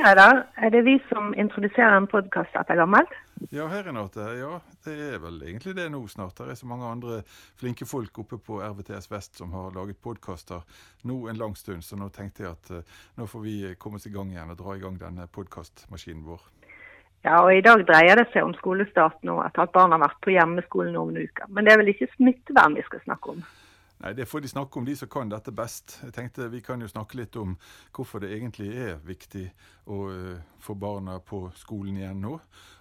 Reidar. Er det vi som introduserer en podkast etter gammelt? Ja, Renate. Ja, det er vel egentlig det nå snart. Det er så mange andre flinke folk oppe på RVTS Vest som har laget podkaster nå en lang stund, så nå tenkte jeg at uh, nå får vi komme oss i gang igjen og dra i gang denne podkastmaskinen vår. Ja, og i dag dreier det seg om skolestart nå, etter at barna har vært på hjemmeskolen noen uker. Men det er vel ikke smittevern vi skal snakke om? Nei, Det får de snakke om, de som kan dette best. Jeg tenkte Vi kan jo snakke litt om hvorfor det egentlig er viktig å uh, få barna på skolen igjen nå.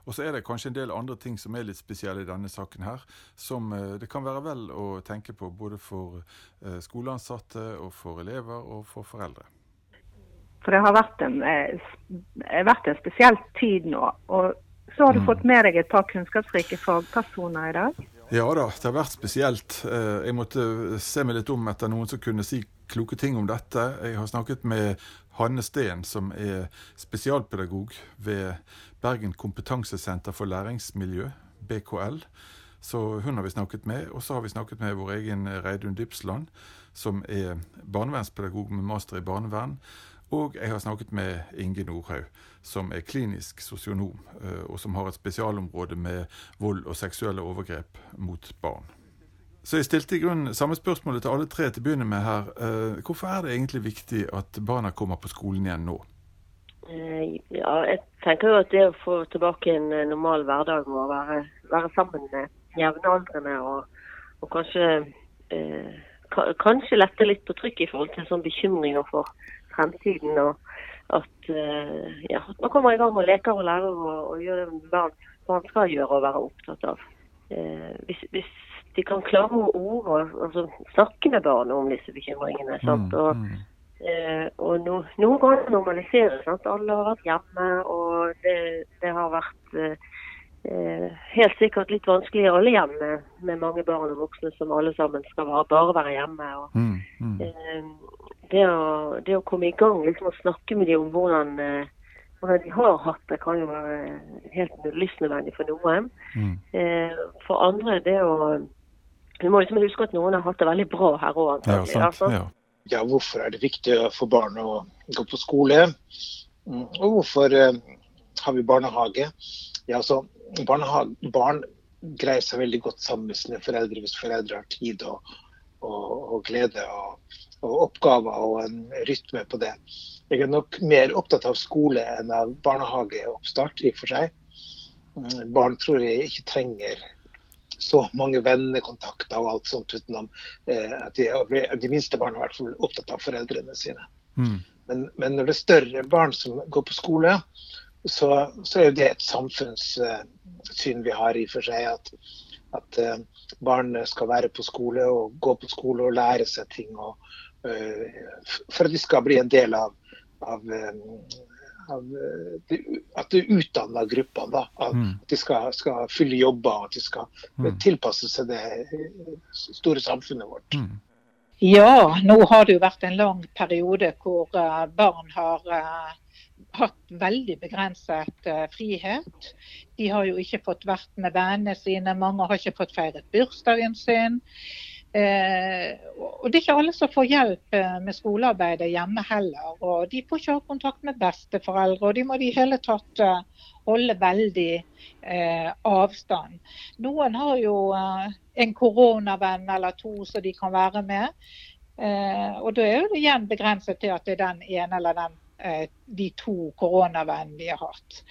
Og så er det kanskje en del andre ting som er litt spesielle i denne saken her, som uh, det kan være vel å tenke på både for uh, skoleansatte og for elever og for foreldre. For det har vært en, vært en spesiell tid nå. Og så har du mm. fått med deg et par kunnskapsrike fagpersoner i dag. Ja da, det har vært spesielt. Eh, jeg måtte se meg litt om etter noen som kunne si kloke ting om dette. Jeg har snakket med Hanne Steen, som er spesialpedagog ved Bergen kompetansesenter for læringsmiljø, BKL. Så hun har vi snakket med. Og så har vi snakket med vår egen Reidun Dybsland, som er barnevernspedagog med master i barnevern. Og jeg har snakket med Inge Nordhaug, som er klinisk sosionom, eh, og som har et spesialområde med vold og seksuelle overgrep mot barn. Så jeg stilte i grunnen samme spørsmålet til alle tre til å begynne med her. Eh, hvorfor er det egentlig viktig at barna kommer på skolen igjen nå? Eh, ja, jeg tenker jo at det å få tilbake en normal hverdag og være, være sammen med jevnaldrende og, og kanskje eh, kanskje lette litt på trykket i forhold til sånn bekymringer for fremtiden. og at, uh, ja, at man kommer i gang og leker og lærer og, og gjør det barn, barn skal gjøre og være opptatt av. Eh, hvis, hvis, de kan klare å ord altså, snakke med barna om disse bekymringene. Sant? Mm, og, eh, og no, noen ganger normaliseres. Sant? Alle har vært hjemme, og det, det har vært Eh, helt sikkert litt vanskelig i alle hjem med, mange barn og voksne som alle sammen skal bare, bare være hjemme. Og, mm, mm. Eh, det, å, det, å, komme i gang liksom å snakke med dem om hvordan, eh, hvordan, de har hatt det, kan jo være helt livsnødvendig for noen. Mm. Eh, for andre det å Vi må liksom huske at noen har hatt det veldig bra her òg. Ja, ja. ja, hvorfor er det viktig for barn å gå på skole? Mm, og hvorfor eh, har vi barnehage? Ja, altså barn greier seg veldig godt sammen med sine foreldre hvis foreldre har tid og, og, og glede og, og, oppgaver og en rytme på det. Jeg er nok mer opptatt av skole enn av barnehageoppstart i og for seg. Mm, barn tror jeg ikke trenger så mange vennekontakter og alt sånt utenom eh, at de, de, minste barna er i hvert fall opptatt av foreldrene sine. Mm. Men, men, når det er større barn som går på skole, så, så, er det et samfunnssyn vi har i og for seg. At, at uh, barn skal være på skole og gå på skole og lære seg ting. Og, uh, for at de skal bli en del av, av, uh, av de, at de utdanner gruppene. Da. At mm. de skal, skal, fylle jobber og at de skal mm. tilpasse seg det store samfunnet vårt. Mm. Ja, nå har det jo vært en lang periode hvor barn har hatt veldig begrenset uh, frihet. De har jo ikke fått vært med vennene sine, mange har ikke fått feiret bursdagen sin. Eh, og Det er ikke alle som får hjelp uh, med skolearbeidet hjemme heller. og De får ikke ha kontakt med besteforeldre, og de må i hele tatt holde veldig avstand. Noen har jo en koronavenn eller to som de kan være med. og Da er det igjen begrenset til at det er den ene eller den Eh, de to koronavennene vi har hatt.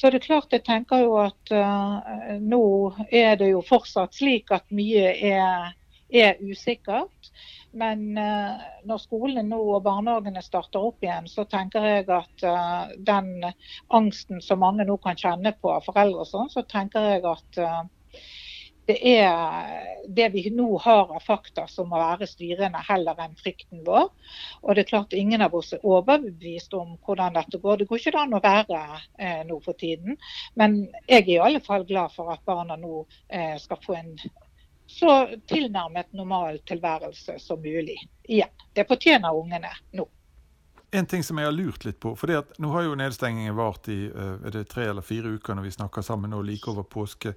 Så det er klart jeg tenker jo at uh, nå er det jo fortsatt slik at mye er, er usikkert. Men uh, når skolene nå og barnehagene starter opp igjen, så tenker jeg at uh, den angsten som mange nå kan kjenne på av foreldre og sånn, så tenker jeg at det er det vi nå har av fakta som må være styrende, heller enn frykten vår. Og det er klart Ingen av oss er overbevist om hvordan dette går. Det går ikke an å være eh, nå for tiden. Men jeg er i alle fall glad for at barna nå eh, skal få en så tilnærmet normal tilværelse som mulig igjen. Det fortjener ungene nå. En ting som jeg har lurt litt på, for at nå har jo nedstengingen vart i det tre eller fire uker når vi snakker sammen nå like over påske.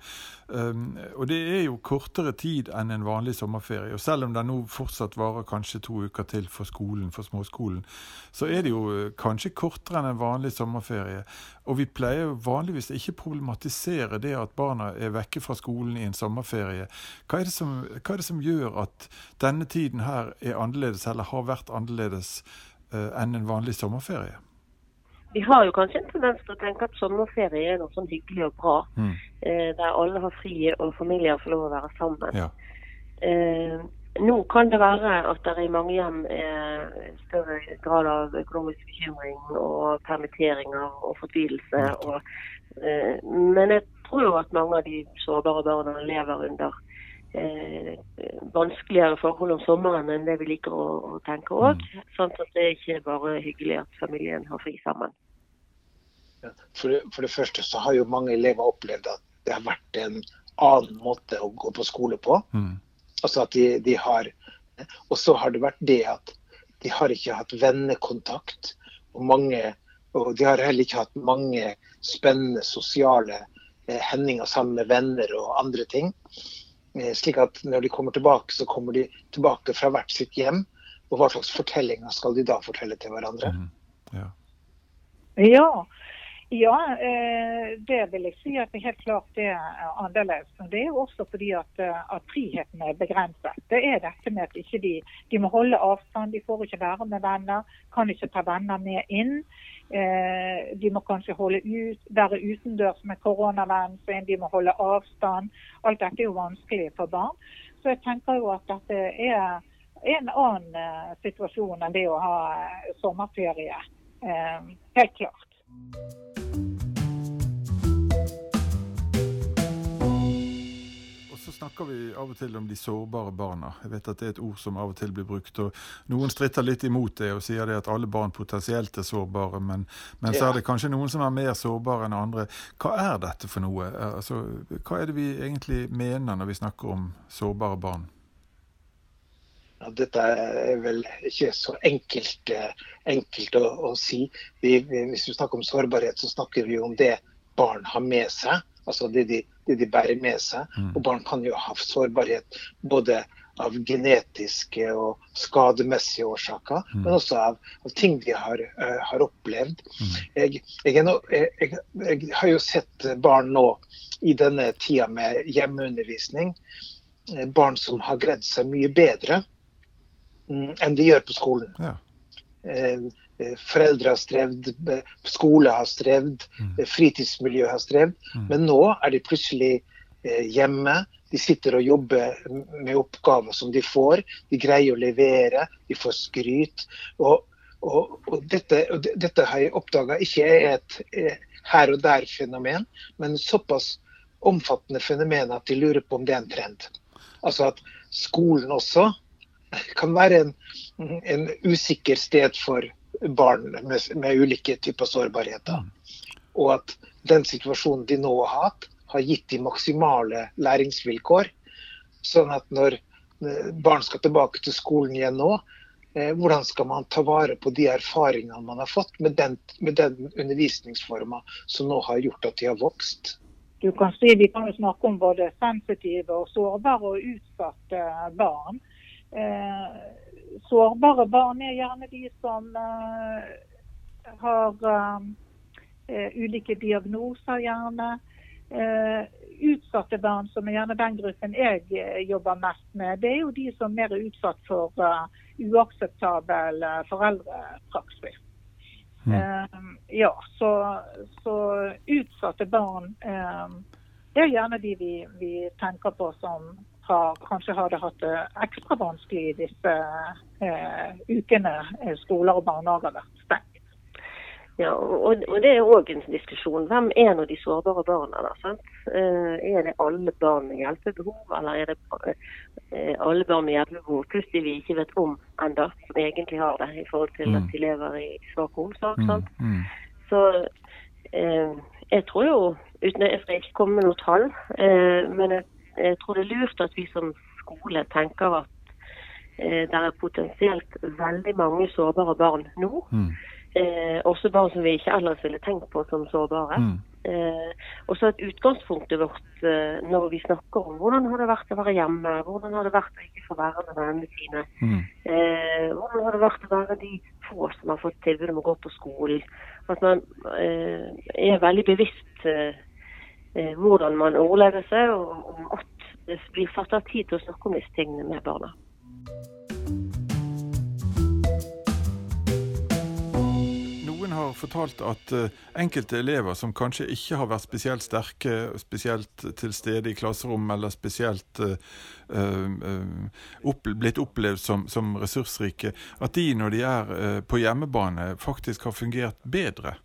Um, og det er jo kortere tid enn en vanlig sommerferie. Og selv om det nå fortsatt varer kanskje to uker til for skolen, for småskolen, så er det jo uh, kanskje kortere enn en vanlig sommerferie. Og vi pleier jo vanligvis ikke problematisere det at barna er vekke fra skolen i en sommerferie. Hva er det som, er det som gjør at denne tiden her er annerledes, eller har vært annerledes? Eh, enn en vanlig sommerferie? Vi har jo kanskje en tendens til å tenke at sommerferie er noe sånn hyggelig og bra. Mm. Eh, der alle har fri og familier får lov å være sammen. Ja. Eh, nå kan det være at det i mange hjem er større grad av økonomisk bekymring og permitteringer og fortvilelse. Og, eh, men jeg tror jo at mange av de sårbare barna lever under eh, vanskeligere forhold om sommeren enn det vi liker å, å tenke òg. Mm. Sånn at det er ikke bare hyggelig at familien har fri sammen. For det, for det, første så har jo mange elever opplevd at det har vært en annen måte å gå på skole på. Mm. Altså at de, de har Og så har det vært det at de har ikke hatt vennekontakt. Og, mange, og de har heller ikke hatt mange spennende sosiale eh, hendinger sammen med venner og andre ting. Eh, slik at når de kommer tilbake, så kommer de tilbake fra hvert sitt hjem. Og hva slags fortellinger skal de da fortelle til hverandre? Mm. Ja. ja. Ja eh, det vil jeg si at det helt klart er annerledes. Det er jo også fordi at, eh, at, friheten er begrenset. Det er dette med at ikke de, de må holde avstand, de får ikke være med venner, kan ikke ta venner med inn. Eh, de må kanskje holde ut, være utendørs med koronavennen sin, de må holde avstand. Alt dette er jo vanskelig for barn. Så jeg tenker jo at dette er en annen situasjon enn det å ha sommerferie. Helt klart. Snakker vi av og til om de sårbare barna. Jeg vet at det er et ord som av og til blir brukt. og Noen stritter litt imot det og sier det at alle barn potensielt er sårbare, men, men så er det kanskje noen som er mer sårbare enn andre. Hva er dette for noe? Altså, hva er det vi egentlig mener når vi snakker om sårbare barn? Ja, dette er vel ikke så enkelt, eh, enkelt å, å, si. Vi, hvis vi snakker om sårbarhet, så snakker vi om det barn har med seg. Altså det de, det de bærer med seg. Mm. Og barn kan jo ha sårbarhet både av genetiske og skademessige årsaker, mm. men også av, av ting de har, uh, har opplevd. Mm. Jeg, jeg, no, jeg, jeg, har jo sett barn nå i denne tida med hjemmeundervisning, eh, barn som har greid seg mye bedre mm, enn de gjør på skolen. Ja. Uh, foreldre har strevd, skole har strevd, mm. Eh, fritidsmiljø har strevd. Mm. Men nå er de plutselig eh, hjemme. De sitter og jobber med oppgaver som de får. De greier å levere, de får skryt. Og, og, og dette, dette har jeg oppdaga ikke er et her og der-fenomen, men såpass omfattende fenomen at de lurer på om det er en trend. Altså at skolen også kan være en, en usikker sted for barn med, med ulike typer sårbarheter. Og at den situasjonen de nå har hatt, har gitt de maksimale læringsvilkår. Sånn at når eh, barn skal tilbake til skolen igjen nå, eh, hvordan skal man ta vare på de erfaringene man har fått med den, med den undervisningsforma som nå har gjort at de har vokst? Du kan si Vi kan jo snakke om både sensitive, og sårbare og utsatte barn. Eh, sårbare barn er gjerne de som uh, har uh, ulike diagnoser, gjerne. Utsatte barn, som er gjerne den gruppen jeg jobber mest med, det er jo de som er mer utsatt for uakseptabel foreldrepraksis. Mm. ja, så, så, utsatte barn det er gjerne de vi, vi tenker på som har, kanskje hadde hatt det ekstra vanskelig i disse eh, ukene eh, skoler og barnehager har vært stengt. Ja, og, og, Det er òg en diskusjon. Hvem er nå de sårbare barna? da, sant? Eh, er det alle barn med hjelpebehov, eller er det eh, alle barn med hjelpebehov pluss de vi ikke vet om enda, som egentlig har det, i forhold til mm. at de lever i svak omsorg? sant? Mm. Mm. Så eh, jeg tror jo, uten jeg skal ikke komme med noe tall, eh, men jeg jeg tror det er lurt at vi som skole tenker at eh, det er potensielt veldig mange sårbare barn nå. Mm. Eh, også barn som vi ikke ellers ville tenkt på som sårbare. Mm. Eh, og så at utgangspunktet vårt eh, når vi snakker om hvordan har det vært å være hjemme, hvordan har det vært å ikke få være med vennene sine, mm. eh, hvordan har det vært å være de få som har fått tilbud om å gå på skolen. At man eh, er veldig bevisst eh, hvordan man ordlegger seg, og, og at det blir satt av tid til å snakke om disse tingene med barna. Noen har fortalt at uh, enkelte elever som kanskje ikke har vært spesielt sterke, spesielt til stede i klasserom, eller spesielt uh, opp, blitt opplevd som, som, ressursrike, at de når de er på hjemmebane, faktisk har fungert bedre.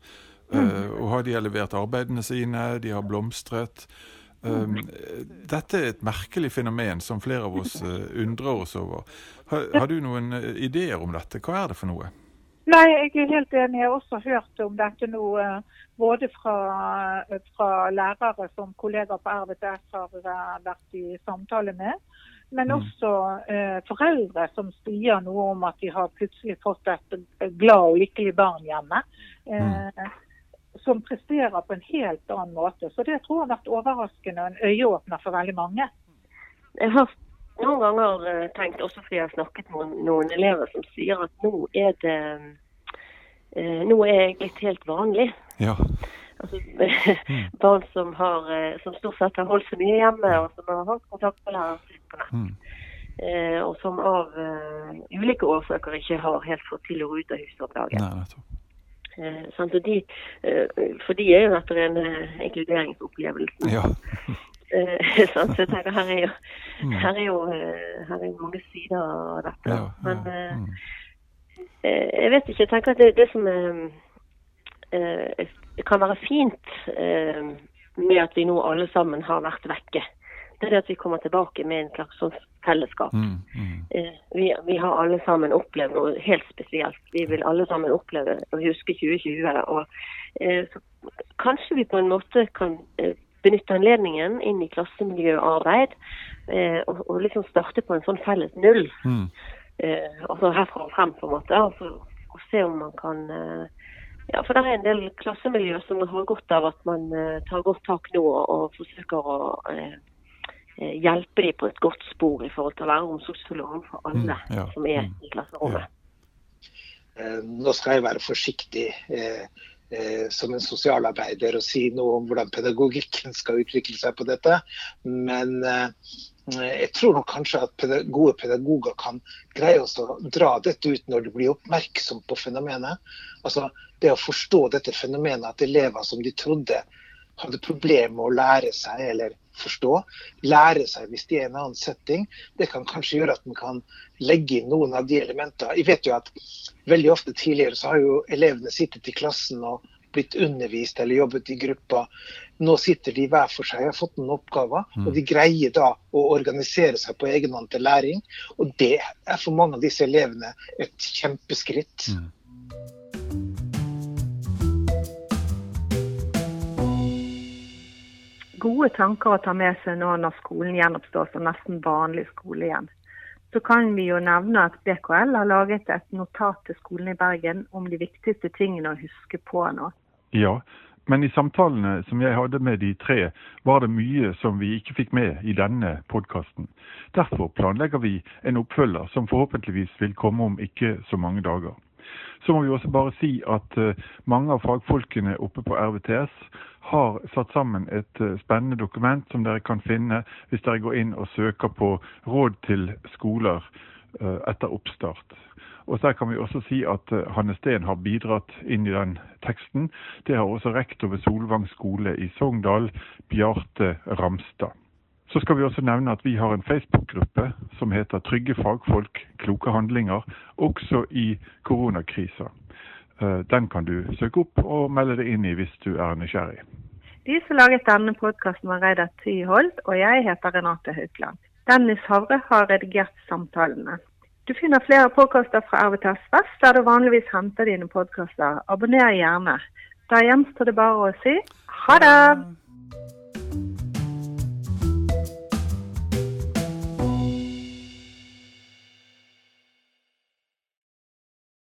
Mm. og har de har levert arbeidene sine, de har blomstret. Um, dette er et merkelig fenomen som flere av oss undrer oss over. Har, har du noen ideer om dette? Hva er det for noe? Nei, jeg er helt enig. Jeg har også hørt om dette nå, eh, både fra, eh, fra lærere som kollegaer på RVTS har eh, vært i samtale med, men mm. også eh, foreldre som sier noe om at de har plutselig fått et glad og lykkelig barn hjemme. Eh, mm. Som presterer på en helt annen måte. Så det tror jeg har vært overraskende og en øyeåpner for veldig mange. Jeg har noen ganger eh, tenkt, også fordi jeg har snakket med noen elever som sier at nå er det eh, Nå er jeg blitt helt vanlig. Ja. Altså, barn som, har, eh, som stort sett har holdt så mye hjemme, og som har hatt kontakt med læreren sin på nett. Mm. Eh, og som av uh, ulike årsaker ikke har helt fått til å gå ut av huset om dagen. Nei, eh, de, eh, for de er jo dette en inkluderingsopplevelse. Ja. Eh, så tenker her er jo, mm. her er jo eh, her er mange sider av dette. Ja, Men ja, mm. eh, jeg vet ikke. Jeg tenker at det, det som kan være fint med at vi nå alle sammen har vært vekke, det er at vi kommer tilbake med en slags sånn fellesskap. Mm, mm. Vi, vi, har alle sammen opplevd noe helt spesielt. Vi vil alle sammen oppleve og huske 2020. Og, eh, så kanskje vi på en måte kan eh, benytte anledningen inn i klassemiljøarbeid eh, og, og, liksom starte på en sånn felles null. Mm. Eh, altså herfra og frem, på en måte. For, og se om man kan eh, ja, For det er en del klassemiljø som har godt av at man eh, tar godt tak nå og, forsøker å eh, eh, hjelpe dem på et godt spor i forhold til å være omsorgsfulle overfor alle mm, ja. som er mm. i klasserommet. Ja. Nå skal jeg være forsiktig. Eh, eh, som en sosialarbeider og si noe om hvordan pedagogikken skal utvikle seg på dette. Men eh, jeg tror nok kanskje at gode pedagoger kan greie å dra dette ut når de blir oppmerksom på fenomenet. Altså Det å forstå dette fenomenet at elever som de trodde hadde problemer med å lære seg eller forstå, lære seg hvis de er i en annen setting, det kan kanskje gjøre at man kan legge inn noen av de elementene. Jeg vet jo at veldig ofte tidligere så har jo elevene sittet i klassen og blitt undervist eller jobbet i grupper. Nå sitter de hver for seg, og har fått noen oppgaver, mm. og de greier da å organisere seg på egen hånd til læring. Og det er for mange av disse elevene et kjempeskritt. Mm. Gode tanker å ta med seg nå når skolen gjenoppstår som nesten vanlig skole igjen så kan vi jo nevne at BKL har laget et notat til skolen i Bergen om de viktigste tingene å huske på nå. Ja, men i samtalene som jeg hadde med de tre, var det mye som vi ikke fikk med i denne podkasten. Derfor planlegger vi en oppfølger som forhåpentligvis vil komme om ikke så mange dager. Så må vi også bare si at eh, mange av fagfolkene oppe på RVTS har satt sammen et eh, spennende dokument som dere kan finne hvis dere går inn og søker på råd til skoler eh, etter oppstart. Og Der kan vi også si at Hanne Steen har bidratt inn i den teksten. Det har også rektor ved Solvang skole i Sogndal, Bjarte Ramstad. Så skal vi også nevne at vi har en Facebook-gruppe som heter Trygge fagfolk, kloke handlinger, også i koronakrisa. Eh, den kan du søke opp og melde deg inn i hvis du er nysgjerrig. De som laget denne podkasten var Reidar Tyholt, og jeg heter Renate Haukland. Dennis Havre har redigert samtalene. Du finner flere podkaster fra RVTS Vest, der du vanligvis henter dine podkaster. Abonner gjerne. Da gjenstår det bare å si ha det!